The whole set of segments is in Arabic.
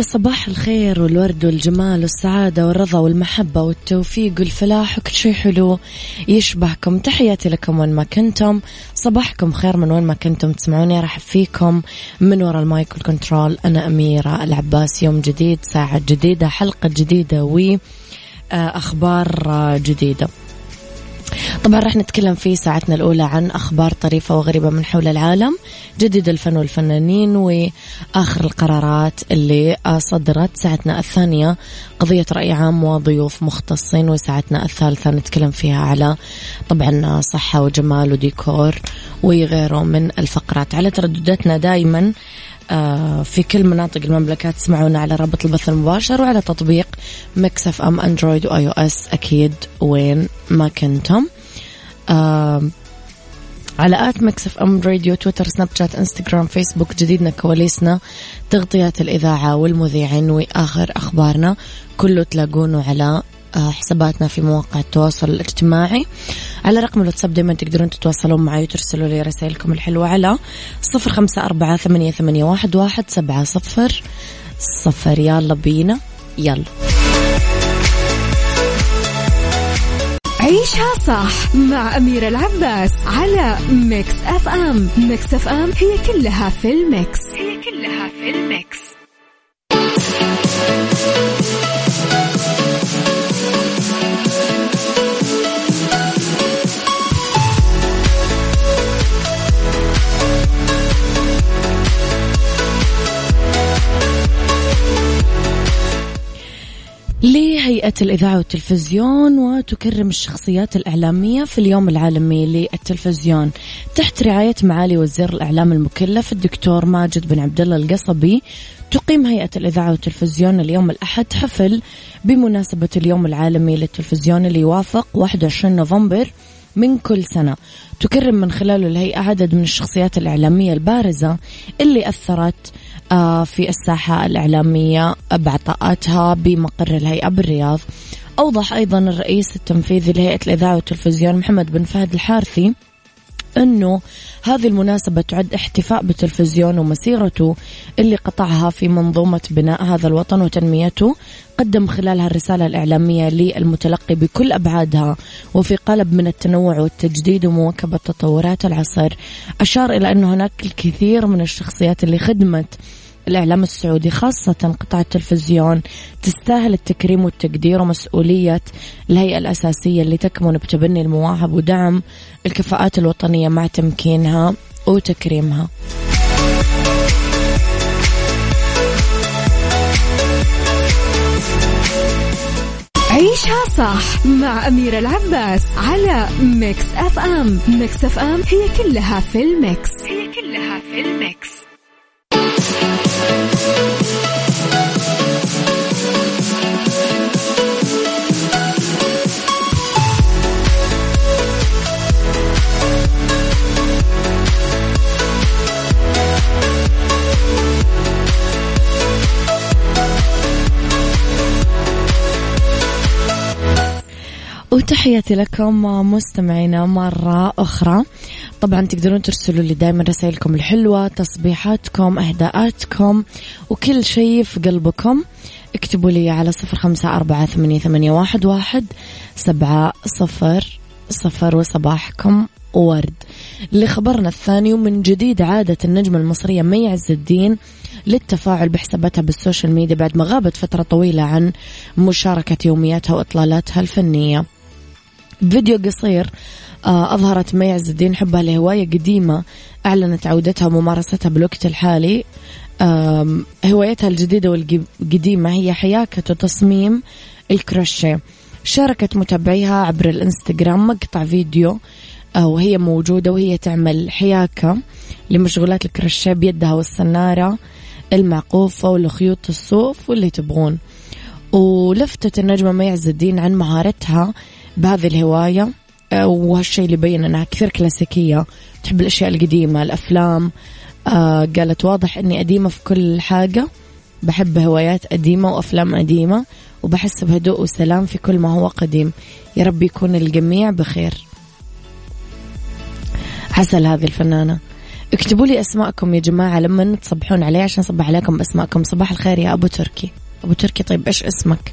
يا صباح الخير والورد والجمال والسعادة والرضا والمحبة والتوفيق والفلاح وكل شيء حلو. يشبهكم تحياتي لكم وين ما كنتم. صباحكم خير من وين ما كنتم تسمعوني راح فيكم. من وراء المايك والكنترول أنا أميرة العباس يوم جديد ساعة جديدة حلقة جديدة وأخبار جديدة. طبعا راح نتكلم في ساعتنا الأولى عن أخبار طريفة وغريبة من حول العالم جديد الفن والفنانين وآخر القرارات اللي صدرت. ساعتنا الثانية قضية رأي عام وضيوف مختصين وساعتنا الثالثة نتكلم فيها على طبعا صحة وجمال وديكور وغيره من الفقرات. على تردداتنا دائما في كل مناطق المملكة تسمعونا على رابط البث المباشر وعلى تطبيق Mix FM Android و iOS أكيد وين ما كنتم. آه، على at Mix FM Radio تويتر سناب شات إنستغرام فيسبوك جديدنا كواليسنا تغطيات الإذاعة والمذيعين وآخر أخبارنا كله تلاقونه على آه، حساباتنا في مواقع التواصل الاجتماعي. على رقم الواتساب دايما تقدرون تتواصلون معي وترسلوا لي رسائلكم الحلوة على صفر خمسة أربعة ثمانية, ثمانية واحد, واحد سبعة صفر صفر. يلا بينا يلا. عيشها صح مع أميرة العباس على Mix FM Mix FM هي كلها في ال mix. هي كلها في ال mix. لهيئة الإذاعة والتلفزيون وتكرم الشخصيات الإعلامية في اليوم العالمي للتلفزيون. تحت رعاية معالي وزير الإعلام المكلف الدكتور ماجد بن عبد الله القصبي تقيم هيئة الإذاعة والتلفزيون اليوم الأحد حفل بمناسبة اليوم العالمي للتلفزيون اللي يوافق 21 نوفمبر من كل سنة. تكرم من خلاله الهيئة عدد من الشخصيات الإعلامية البارزة اللي أثرت في الساحة الإعلامية بعطاءاتها بمقر الهيئة بالرياض. أوضح أيضا الرئيس التنفيذي لهيئة الإذاعة والتلفزيون محمد بن فهد الحارثي أنه هذه المناسبة تعد احتفاء بالتلفزيون ومسيرته اللي قطعها في منظومة بناء هذا الوطن وتنميته قدم خلالها الرسالة الإعلامية للمتلقي بكل أبعادها وفي قالب من التنوع والتجديد ومواكبة تطورات العصر. أشار إلى أن هناك الكثير من الشخصيات اللي خدمت الإعلام السعودي خاصة قطاع التلفزيون تستاهل التكريم والتقدير ومسؤولية الهيئة الأساسية اللي تكمن بتبني المواهب ودعم الكفاءات الوطنية مع تمكينها وتكريمها. عيشها صح مع أميرة العباس على Mix FM Mix FM هي كلها في ال Mix. هي كلها في الميكس. وتحياتي لكم مستمعينا مرة أخرى. طبعا تقدرون ترسلوا لي دائما رسائلكم الحلوة تصبيحاتكم أهداءاتكم وكل شيء في قلبكم. اكتبوا لي على صفر خمسة أربعة ثمانية, ثمانية واحد, واحد سبعة صفر صفر وصباحكم ورد. لخبرنا الثاني ومن جديد عادت النجمة المصرية مي عز الدين للتفاعل بحساباتها بال social media بعد ما غابت فترة طويلة عن مشاركة يومياتها وإطلالاتها الفنية. فيديو قصير آه، أظهرت مي عز الدين حبها لهواية قديمة أعلنت عودتها وممارستها بالوقت الحالي. هوايتها الجديدة والقديمة هي حياكة وتصميم الكروشيه. شاركت متابعيها عبر الإنستغرام مقطع فيديو آه، وهي موجودة وهي تعمل حياكة لمشغولات الكروشيه بيدها والسنارة المعقوفة والخيوط الصوف واللي تبغون. ولفتت النجمة مي عز الدين عن مهارتها بهذه الهواية آه، وهالشيء اللي بين إنها كثير كلاسيكية. تحب الأشياء القديمة الأفلام آه قالت واضح إني قديمة في كل حاجة. بحب هوايات قديمة وأفلام قديمة وبحس بهدوء وسلام في كل ما هو قديم. يا رب يكون الجميع بخير. عسل هذه الفنانة. اكتبوا لي أسماءكم يا جماعة لما تصبحون علي عشان صبح عليكم بأسماءكم. صباح الخير يا أبو تركي. أبو تركي طيب إيش اسمك؟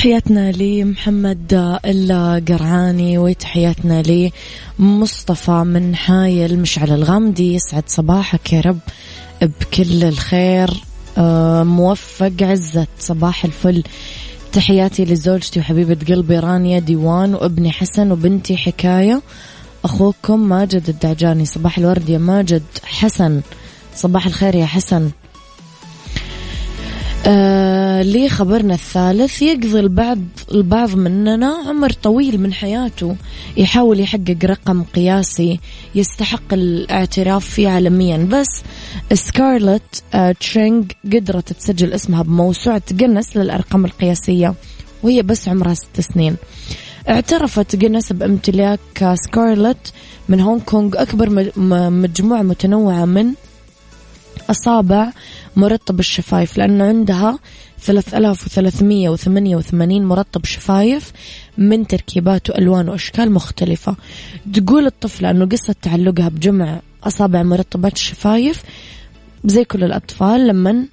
تحياتنا لمحمد القرعاني وتحياتنا لمصطفى من حايل مشعل الغامدي. يسعد صباحك يا رب بكل الخير. آه، موفق عزت صباح الفل. تحياتي لزوجتي وحبيبة قلبي رانيا ديوان وابني حسن وبنتي حكاية. أخوكم ماجد الدعجاني صباح الورد يا ماجد حسن. صباح الخير يا حسن. آه لي خبرنا الثالث. يقضي البعض البعض مننا عمر طويل من حياته. يحاول يحقق رقم قياسي يستحق الاعتراف فيه عالميا. بس سكارلت آه ترينج قدرت تسجل اسمها بموسوعة جنس للأرقام القياسية وهي بس عمرها ست سنين. اعترفت جنس بامتلاك سكارلت من هونغ كونغ. أكبر مجموعة متنوعة من أصابع مرطب الشفايف لأنه عندها 3388 مرطب شفايف من تركيبات وألوان وأشكال مختلفة. تقول الطفلة أنه قصة تعلقها بجمع أصابع مرطبات الشفايف زي كل الأطفال لما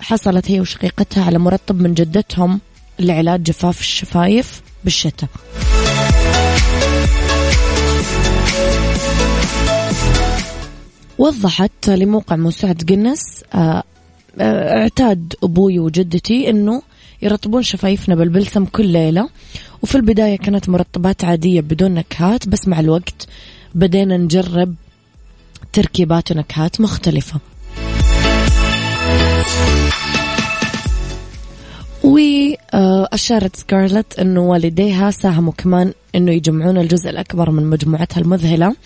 حصلت هي وشقيقتها على مرطب من جدتهم لعلاج جفاف الشفايف بالشتاء. وضحت لموقع موسوعة جنس آه، اعتاد أبوي وجدتي أنه يرطبون شفايفنا بالبلسم كل ليلة. وفي البداية كانت مرطبات عادية بدون نكهات بس مع الوقت بدينا نجرب تركيبات ونكهات مختلفة. وأشارت سكارلت أنه والديها ساهموا كمان أنه يجمعون الجزء الأكبر من مجموعتها المذهلة.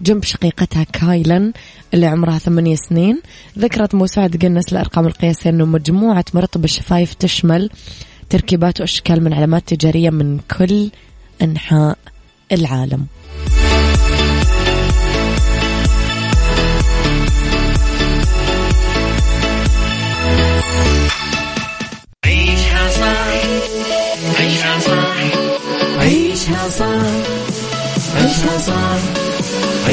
جنب شقيقتها كايلن اللي عمرها ثمانية سنين. ذكرت موسوعة جنس الأرقام القياسية أنه مجموعة مرطب الشفايف تشمل تركيبات وأشكال من علامات تجارية من كل أنحاء العالم. عيشها صح عيشها صح عيشها صح عيشها صح.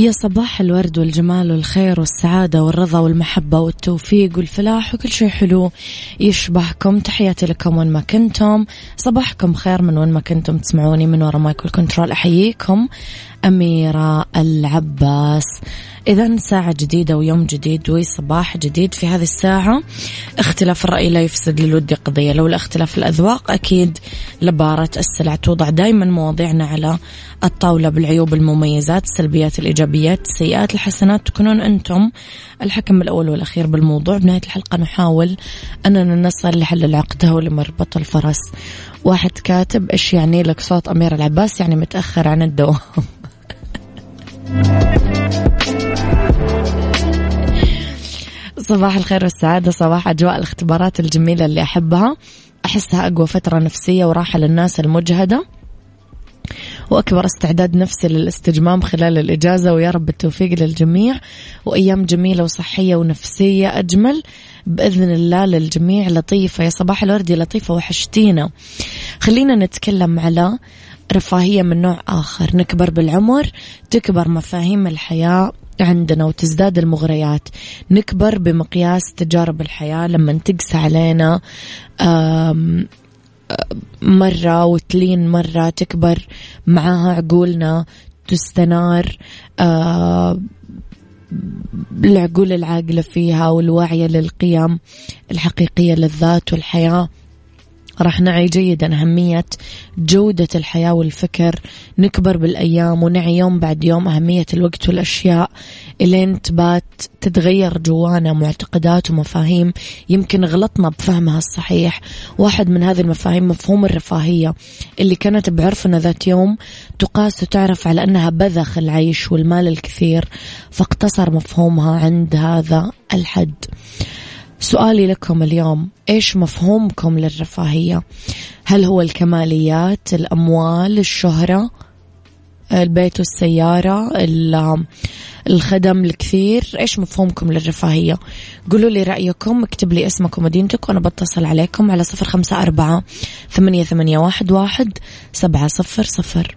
يا صباح الورد والجمال والخير والسعادة والرضا والمحبة والتوفيق والفلاح وكل شيء حلو يشبهكم. تحياتي لكم وين ما كنتم. صباحكم خير من وين ما كنتم تسمعوني من وراء مايكل كنترول أحييكم. أميرة العباس. إذا ساعة جديدة ويوم جديد وصباح جديد في هذه الساعة. اختلاف الرأي لا يفسد للود قضية. لولا اختلاف الأذواق أكيد لبارة السلع توضع دائما مواضيعنا على الطاولة بالعيوب المميزات السلبيات الإيجابيات السيئات الحسنات. تكونون أنتم الحكم الأول والأخير بالموضوع. بنهاية الحلقة نحاول أننا نصل لحل العقدة ولمربط الفرس. واحد كاتب إيش يعني لك صوت أمير العباس؟ يعني متأخر عن الدوام. صباح الخير والسعادة صباح أجواء الاختبارات الجميلة اللي أحبها. أحسها أقوى فترة نفسية وراحة للناس المجهدة. وأكبر استعداد نفسي للاستجمام خلال الإجازة ويا رب التوفيق للجميع. وأيام جميلة وصحية ونفسية أجمل. بإذن الله للجميع لطيفة. يا صباح الورد يا لطيفة وحشتينا. خلينا نتكلم على رفاهية من نوع آخر. نكبر بالعمر تكبر مفاهيم الحياة عندنا وتزداد المغريات. نكبر بمقياس تجارب الحياة. لما تقسى علينا مرة وتلين مرة تكبر معاها عقولنا تستنار العقول العاقلة فيها والواعية للقيم الحقيقية للذات والحياة. راح نعي جيدا أهمية جودة الحياة والفكر نكبر بالأيام ونعي يوم بعد يوم أهمية الوقت والأشياء. إلين تبات تتغير جوانا معتقدات ومفاهيم يمكن غلطنا بفهمها الصحيح. واحد من هذه المفاهيم مفهوم الرفاهية اللي كانت بعرفنا ذات يوم تقاس وتعرف على أنها بذخ العيش والمال الكثير فاقتصر مفهومها عند هذا الحد. سؤالي لكم اليوم إيش مفهومكم للرفاهية؟ هل هو الكماليات الأموال الشهرة البيت والسيارة الخدم الكثير؟ إيش مفهومكم للرفاهية؟ قولوا لي رأيكم اكتب لي اسمك ومدينتك وأنا بتصل عليكم على صفر خمسة أربعة ثمانية, ثمانية واحد, واحد سبعة صفر صفر.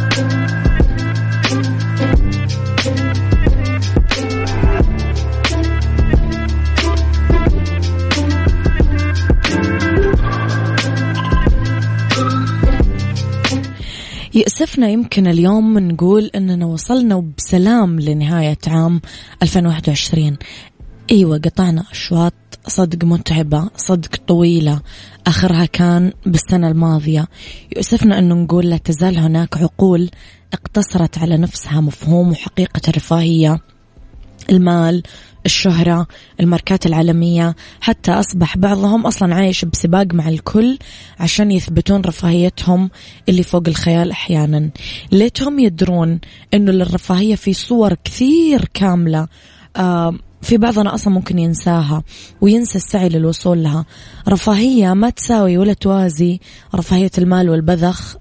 يأسفنا يمكن اليوم نقول أننا وصلنا بسلام لنهاية عام 2021 أيوة قطعنا أشواط صدق متعبة صدق طويلة. آخرها كان بالسنة الماضية. يؤسفنا أنه نقول لا تزال هناك عقول اقتصرت على نفسها مفهوم وحقيقة الرفاهية المال الشهرة الماركات العالمية حتى أصبح بعضهم أصلا عايش بسباق مع الكل عشان يثبتون رفاهيتهم اللي فوق الخيال أحيانا. ليتهم يدرون أنه للرفاهية في صور كثير كاملة آه في بعضنا أصلا ممكن ينساها وينسى السعي للوصول لها. رفاهية ما تساوي ولا توازي رفاهية المال والبذخ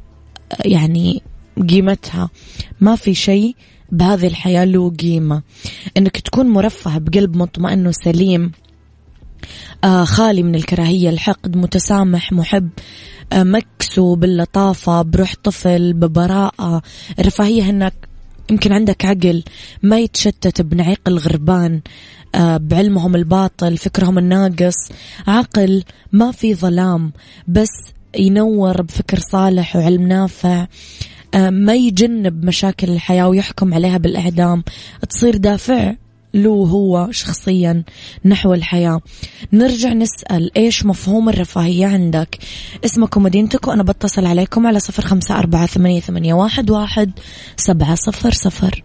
يعني قيمتها. ما في شيء بهذه الحياة له قيمة. إنك تكون مرفه بقلب مطمئن وسليم. آه خالي من الكراهية الحقد متسامح محب آه مكسو باللطافة بروح طفل ببراءة. الرفاهية انك يمكن عندك عقل ما يتشتت بنعيق الغربان. آه بعلمهم الباطل فكرهم الناقص. عقل ما في ظلام بس ينور بفكر صالح وعلم نافع. ما يجنب مشاكل الحياة ويحكم عليها بالإعدام. تصير دافع له هو شخصيا نحو الحياة. نرجع نسأل إيش مفهوم الرفاهية عندك؟ اسمك ومدينتك وأنا بتصل عليكم على صفر خمسة أربعة ثمانية, واحد سبعة صفر صفر.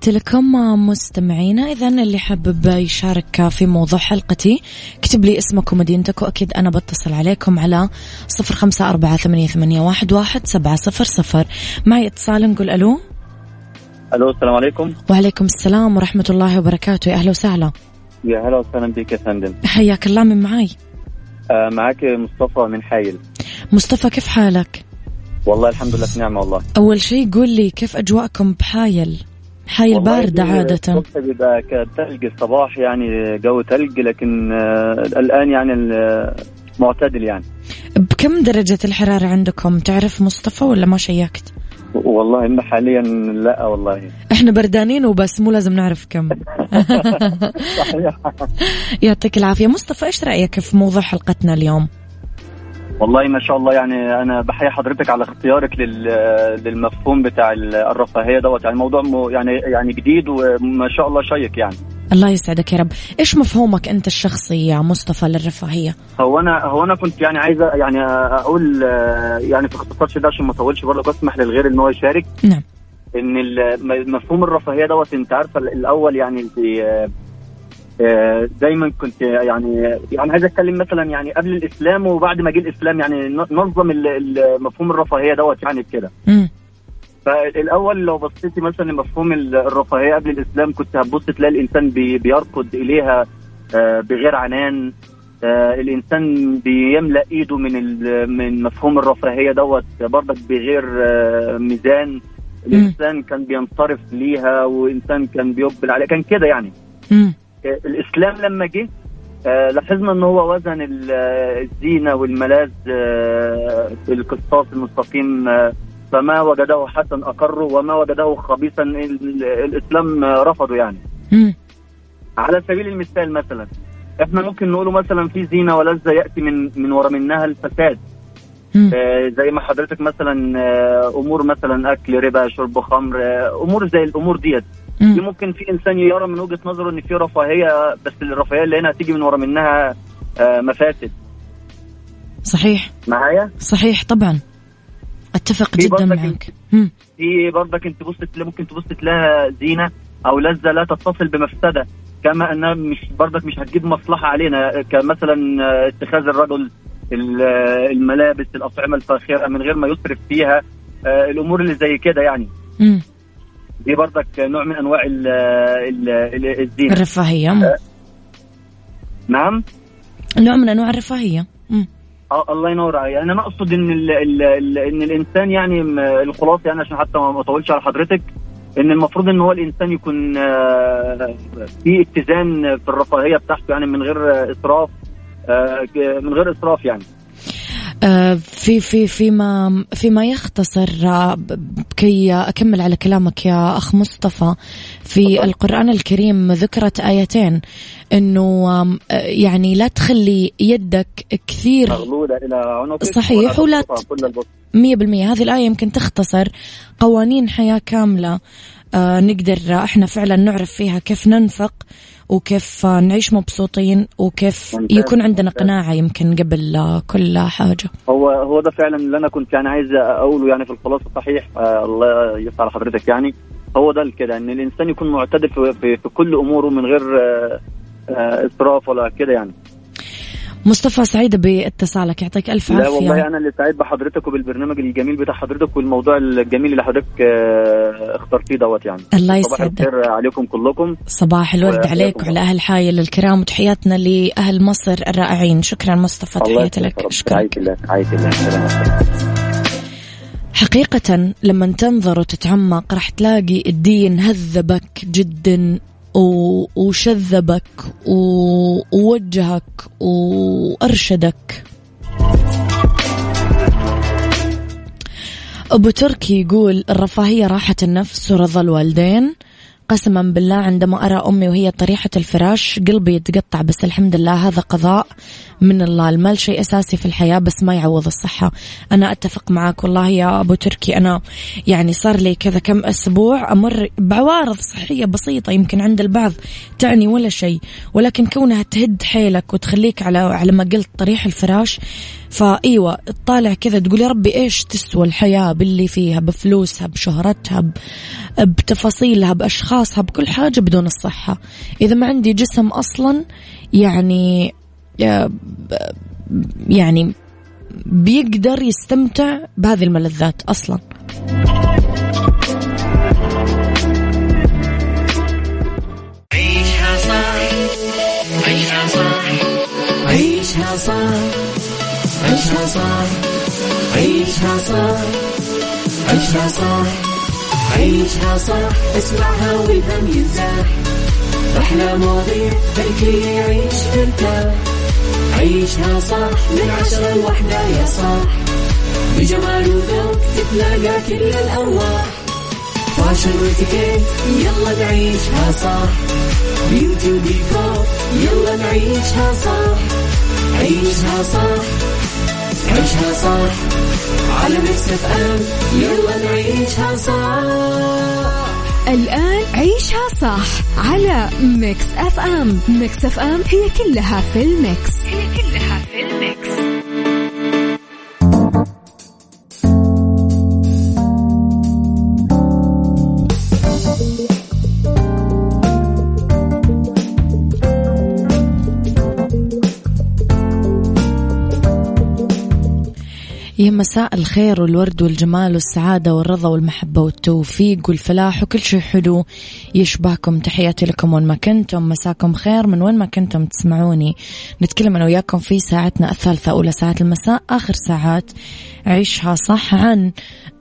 تحياتي لكم مستمعينا. إذا اللي حابب يشارك في موضوع حلقتي اكتب لي اسمك ومدينتك وأكيد أنا بتصل عليكم على صفر خمسة أربعة ثمانية, واحد, واحد سبعة صفر صفر. معي اتصال نقول ألو. ألو السلام عليكم. وعليكم السلام ورحمة الله وبركاته. يا أهلا وسهلا. يا هلا وسهلا بك يا فندم. حياك الله من معاي؟ آه معك مصطفى من حايل مصطفى كيف حالك؟ والله الحمد لله في نعمة والله. أول شيء قول لي كيف أجواءكم بحايل؟ حايل باردة عادة. بيبقى ثلج الصباح يعني جو ثلج لكن آه الآن يعني معتدل يعني. بكم درجة الحرارة عندكم؟ تعرف مصطفى ولا ما شيكت؟ والله إن حاليا لا والله. إحنا بردانين وبس مو لازم نعرف كم. يعطيك العافية. مصطفى إيش رأيك في موضوع حلقتنا اليوم؟ والله ما شاء الله يعني أنا بحيي حضرتك على اختيارك للمفهوم بتاع الرفاهية دوت. يعني موضوع يعني يعني جديد وما شاء الله شيق يعني. الله يسعدك يا رب. إيش مفهومك أنت الشخصي يا مصطفى للرفاهية؟ هو أنا هو أنا كنت يعني عايزه يعني أقول يعني في اختصار شديد عشان ما أطولش برضه اسمح للغير إن هو يشارك. نعم. إن مفهوم الرفاهية دوت أنت عارفة الأول يعني دايما كنت يعني يعني عايز أتكلم مثلا يعني قبل الإسلام وبعد ما جه الإسلام يعني نظم مفهوم الرفاهية دوت يعني كده فالأول لو بصيتي مثلا لمفهوم الرفاهية قبل الإسلام كنت هتبص تلاقي الإنسان بيركض إليها بغير عنان. الإنسان بيملأ إيده من من مفهوم الرفاهية دوت برضك بغير ميزان. الإنسان كان بينصرف ليها وإنسان كان بيقبل عليها. كان كده يعني. الإسلام لما جه لاحظنا إن هو وزن الزينة والملاذ في القسطاس المستقيم فما وجده حسن أقره وما وجده خبيثا الإسلام رفضه يعني. على سبيل المثال مثلا إحنا ممكن نقوله مثلا في زينة ولذة يأتي من من ورا منها الفساد. آه زي ما حضرتك مثلا آه أمور مثلا أكل ربا شرب خمر آه أمور زي الأمور ديت. دي ممكن في إنسان يرى من وجهة نظره إن في رفاهية بس الرفاهية اللي هنا هتيجي من ورا منها آه مفاسد. صحيح. معايا؟ صحيح طبعا. أتفق جدا معك. في برضك انت تبص ممكن تبص تلاقيها زينة أو لذة لا تتصل بمفسدة كما انها مش برضك مش هتجيب مصلحة علينا. كمثلا اتخاذ الرجل الملابس الأطعمة الفاخرة من غير ما يسرف فيها الأمور اللي زي كده يعني. م. دي برضك نوع من أنواع ال ال الزينه الرفاهية. آه. نعم. نوع من أنواع الرفاهية. آه الله ينور عليك. أنا ما أقصد إن ال ال ال إن الإنسان يعني الخلاصه يعني عشان حتى ما أطولش على حضرتك إن المفروض إن هو الإنسان يكون في اتزان في الرفاهية بتاعته يعني من غير إسراف من غير إسراف يعني. في في فيما فيما يختصر كي أكمل على كلامك يا أخ مصطفى في القرآن الكريم ذكرت آيتين إنه يعني لا تخلي يدك كثير مغلولة إلى عنقك صحيح ولا مية بالمية هذه الآية يمكن تختصر قوانين حياة كاملة. آه نقدر إحنا فعلا نعرف فيها كيف ننفق وكيف نعيش مبسوطين وكيف يكون عندنا قناعة يمكن قبل كل حاجة. هو هو ده فعلا اللي أنا كنت يعني عايز أقوله يعني في الخلاصة صحيح آه الله يفتح على حضرتك يعني. هو ده كده إن الإنسان يكون معتدل في, في, في كل أموره من غير آه آه إسراف ولا كده يعني. مصطفى سعيدة باتصالك يعطيك ألف عافية. لا والله أنا اللي سعيد بحضرتك وبالبرنامج الجميل بتاع حضرتك والموضوع الجميل اللي حضرتك اخترتيه دوت يعني. الله يسعدك. صباح عليكم كلكم. صباح الورد عليك وعلى أهل حايل الكرام وتحياتنا لأهل مصر الرائعين. شكرا مصطفى تحياتي لك. أشكرك الله الله حقيقة لما تنظر وتتعمق راح تلاقي الدين هذبك جدا وشذبك ووجهك وأرشدك. أبو تركي يقول الرفاهية راحة النفس ورضا الوالدين. قسما بالله عندما أرى أمي وهي طريحة الفراش قلبي يتقطع بس الحمد لله هذا قضاء. من الله. المال شيء أساسي في الحياة بس ما يعوض الصحة. أنا أتفق معك والله يا أبو تركي. أنا يعني صار لي كذا كم أسبوع أمر بعوارض صحية بسيطة يمكن عند البعض تعني ولا شيء. ولكن كونها تهد حيلك وتخليك على على ما قلت طريح الفراش فإيوة تطالع كذا تقول يا ربي إيش تسوى الحياة باللي فيها؟ بفلوسها بشهرتها بتفاصيلها بأشخاصها بكل حاجة بدون الصحة. إذا ما عندي جسم أصلا يعني يعني بيقدر يستمتع بهذه الملذات أصلا. عيشها صح عيشها صح عيشها صح عيشها صح عيشها صح عيشها صح عيشها صح. اسمعها والهم ينزاح أحلى مواضيع خلي يعيش ترتاح عيشها صح من عشرة لوحدة يا صاح. بجمال وذوق تتلاقى كل الأرواح. فاشل واتيكيت يلا نعيشها صح. beauty وديكور يلا نعيشها صح. عيشها صح عيشها صح. على Mix FM يلا نعيشها صح. الآن عيشها صح على Mix FM. Mix FM هي كلها في ال Mix. مساء الخير والورد والجمال والسعادة والرضا والمحبة والتوفيق والفلاح وكل شيء حلو يشبهكم. تحياتي لكم وين ما كنتم. مساكم خير من وين ما كنتم تسمعوني. نتكلم أنا وياكم في ساعتنا الثالثة أولى ساعات المساء آخر ساعات عيشها صح عن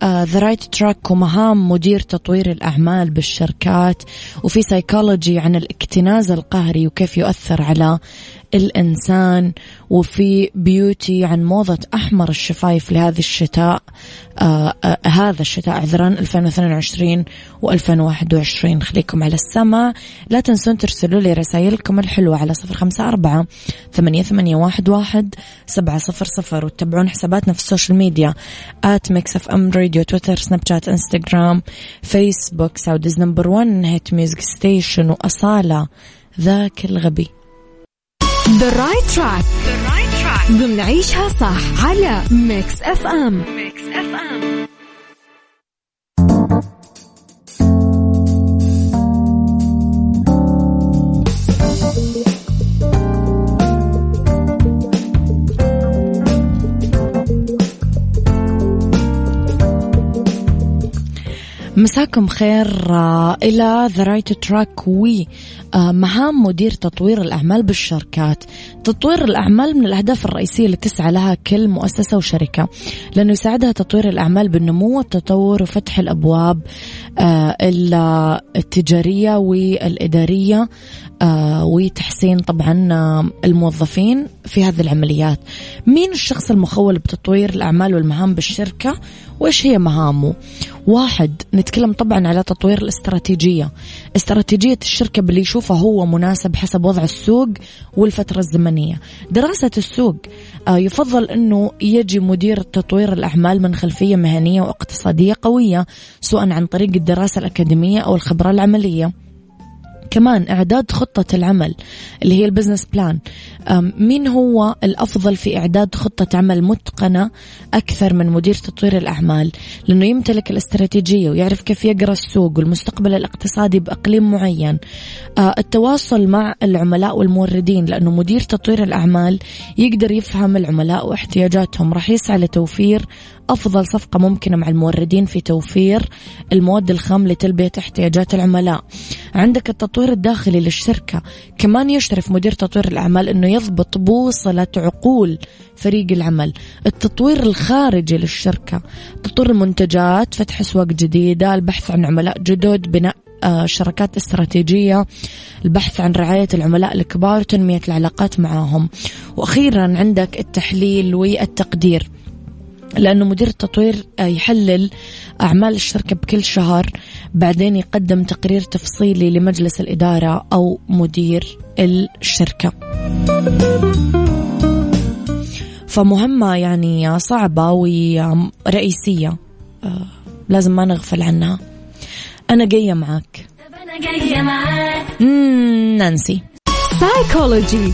the right track ومهام مدير تطوير الأعمال بالشركات وفي سايكولوجي عن الاكتناز القهري وكيف يؤثر على الإنسان وفي beauty عن موضة أحمر الشفايف لهذه الشتاء آه آه هذا الشتاء عذرا 2022 و2021 خليكم على السمع. لا تنسون ترسلوا لي رسائلكم الحلوة على صفر خمسة أربعة ثمانية, ثمانية واحد, واحد سبعة صفر صفر حساباتنا في ال social media. at Mix FM Radio تويتر سناب شات إنستغرام فيسبوك Saudi's number one hit music station وأصالة ذاك الغبي. The right track. The right track. ضمن عيشها صح على ميكس اف ام. ميكس اف ام. مساكم خير آه، إلى the right track وي مهام مدير تطوير الأعمال بالشركات. تطوير الأعمال من الأهداف الرئيسية اللي تسعى لها كل مؤسسة وشركة لأنه يساعدها تطوير الأعمال بالنمو والتطور وفتح الأبواب آه، التجارية والإدارية آه، وتحسين طبعا الموظفين في هذه العمليات. مين الشخص المخول بتطوير الأعمال والمهام بالشركة؟ وإيش هي مهامه؟ واحد نتكلم طبعا على تطوير الاستراتيجية. استراتيجية الشركة باللي يشوفه هو مناسب حسب وضع السوق والفترة الزمنية. دراسة السوق آه، يفضل أنه يجي مدير تطوير الأعمال من خلفية مهنية واقتصادية قوية سواء عن طريق الدراسة الأكاديمية أو الخبرة العملية. كمان إعداد خطة العمل اللي هي ال business plan مين هو الأفضل في إعداد خطة عمل متقنة أكثر من مدير تطوير الأعمال؟ لأنه يمتلك الاستراتيجية ويعرف كيف يقرأ السوق والمستقبل الاقتصادي بأقليم معين. آه، التواصل مع العملاء والموردين لأنه مدير تطوير الأعمال يقدر يفهم العملاء واحتياجاتهم راح يسعى لتوفير أفضل صفقة ممكنة مع الموردين في توفير المواد الخام لتلبية احتياجات العملاء. عندك التطوير الداخلي للشركة. كمان يشرف مدير تطوير الأعمال أنه يضبط بوصلة عقول فريق العمل. التطوير الخارجي للشركة. تطوير المنتجات فتح أسواق جديدة البحث عن عملاء جدد بناء آه، شراكات استراتيجية البحث عن رعاية العملاء الكبار وتنمية العلاقات معهم. وأخيرا عندك التحليل والتقدير. لأنه مدير التطوير آه، يحلل أعمال الشركة بكل شهر بعدين يقدم تقرير تفصيلي لمجلس الإدارة أو مدير الشركة. فمهمة يعني صعبة ورئيسية آه، لازم ما نغفل عنها. أنا جاية معك أنا جاية معك نانسي. سايكولوجي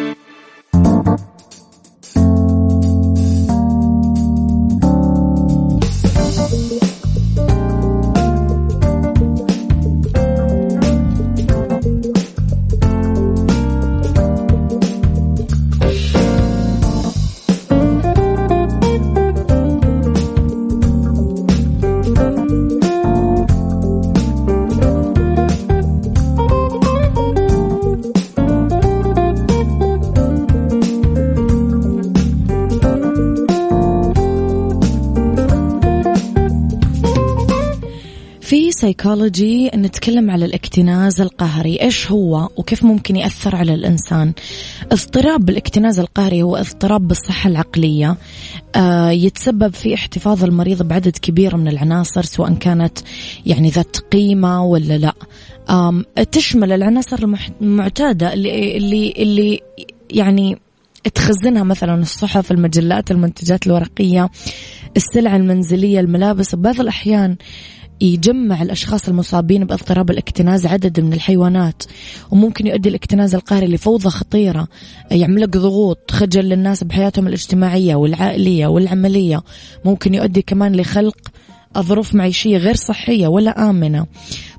سايكولوجي نتكلم على الاكتناز القهري. إيش هو وكيف ممكن يأثر على الإنسان؟ اضطراب الاكتناز القهري هو اضطراب بالصحة العقلية. آه يتسبب في احتفاظ المريض بعدد كبير من العناصر سواء كانت يعني ذات قيمة ولا لا. تشمل العناصر المعتادة اللي اللي اللي يعني تخزنها مثلا الصحف المجلات المنتجات الورقية السلع المنزلية الملابس. ببعض الأحيان يجمع الأشخاص المصابين باضطراب الاكتناز عدد من الحيوانات وممكن يؤدي الاكتناز القهري لفوضى خطيرة يعمل لك ضغوط خجل للناس بحياتهم الاجتماعية والعائلية والعملية ممكن يؤدي كمان لخلق ظروف معيشية غير صحية ولا آمنة.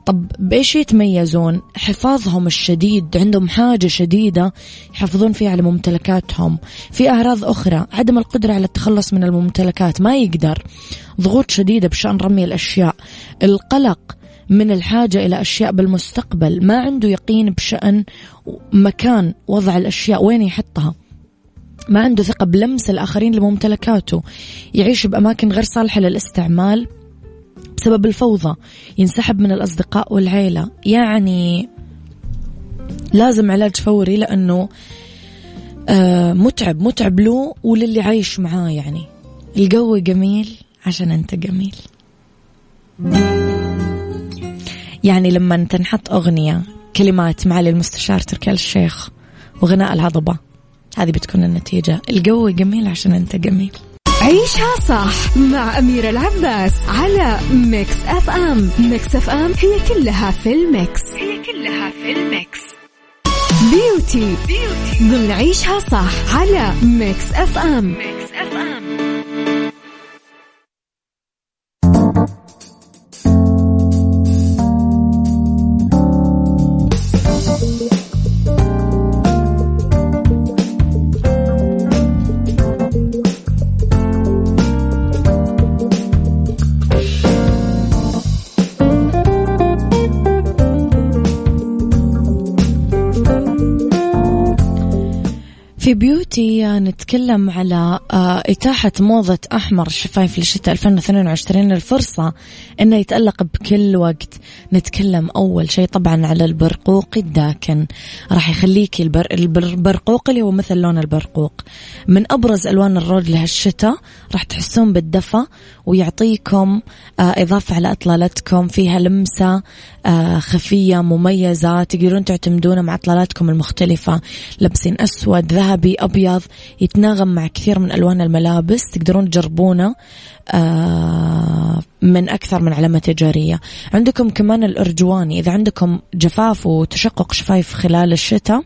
طب بإيش يتميزون؟ حفاظهم الشديد عندهم حاجة شديدة يحافظون فيها على ممتلكاتهم. في أعراض أخرى عدم القدرة على التخلص من الممتلكات ما يقدر. ضغوط شديدة بشأن رمي الأشياء. القلق من الحاجة إلى أشياء بالمستقبل ما عنده يقين بشأن مكان وضع الأشياء وين يحطها. ما عنده ثقة بلمس الآخرين لممتلكاته. يعيش بأماكن غير صالحة للاستعمال. بسبب الفوضى ينسحب من الأصدقاء والعيلة. يعني لازم علاج فوري لأنه آه متعب متعب له وللي عايش معاه يعني. الجو جميل عشان أنت جميل. يعني لما تنحط أغنية كلمات معالي المستشار تركي الشيخ وغناء الهضبة هذه بتكون النتيجة. الجو جميل عشان أنت جميل. عيشها صح مع أميرة العباس على Mix FM. Mix FM هي كلها في ال mix. هي كلها في ال mix. beauty, beauty. ضمن عيشها صح على Mix FM. Mix FM. في beauty نتكلم على آه، إتاحة موضة أحمر الشفايف لشتاء 2022 الفرصة أنه يتألق بكل وقت. نتكلم أول شيء طبعا على البرقوقي الداكن. راح يخليك البر... البرقوق اللي هو مثل لون البرقوق. من أبرز ألوان الروج لهالشتاء راح تحسون بالدفى ويعطيكم آه، إضافة على إطلالتكم. فيها لمسة آه، خفية مميزة. تقدرون تعتمدونها مع إطلالاتكم المختلفة. لابسين أسود ذهبي أبيض. يتناغم مع كثير من ألوان الملابس. تقدرون تجربونه آه، من أكثر من علامة تجارية. عندكم كمان الأرجواني إذا عندكم جفاف وتشقق شفايف خلال الشتاء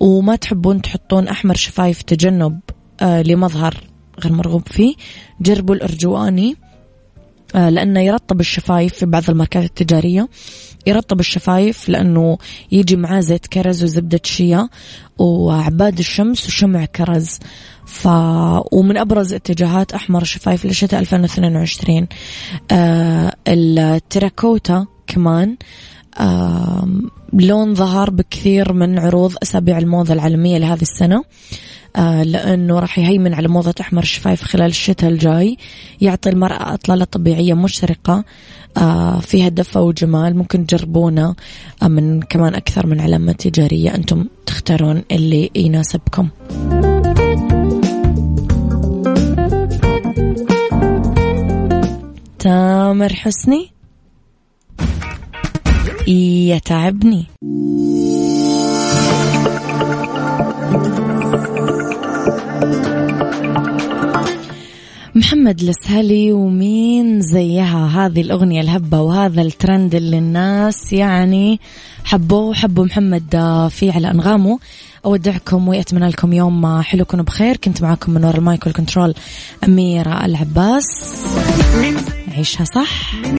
وما تحبون تحطون أحمر شفايف تجنب لمظهر غير مرغوب فيه. جربوا الأرجواني آه، لأنه يرطب الشفايف في بعض الماركات التجارية. يرطب الشفايف لأنه يجي معاه زيت كرز وزبدة شيا وعباد الشمس وشمع كرز. ف... ومن أبرز اتجاهات أحمر الشفايف لشتاء 2022 آه التراكوتا كمان. آه لون ظهر بكثير من عروض أسابيع الموضة العالمية لهذه السنة. لأنه راح يهيمن على موضة أحمر الشفايف خلال الشتاء الجاي. يعطي المرأة أطلالة طبيعية مشرقة آه، فيها دفى وجمال ممكن تجربونه آه، من كمان أكثر من علامة تجارية أنتم تختارون اللي يناسبكم. تامر حسني؟ يتعبني. محمد السهلي ومين زيها هذه الأغنية الهبة وهذا الترند اللي الناس يعني حبوه وحبوا محمد فيه على أنغامه. أودعكم وأتمنى لكم يوم حلو كونوا بخير. كنت معاكم من وراء المايك والكنترول أميرة العباس. عيشها صح.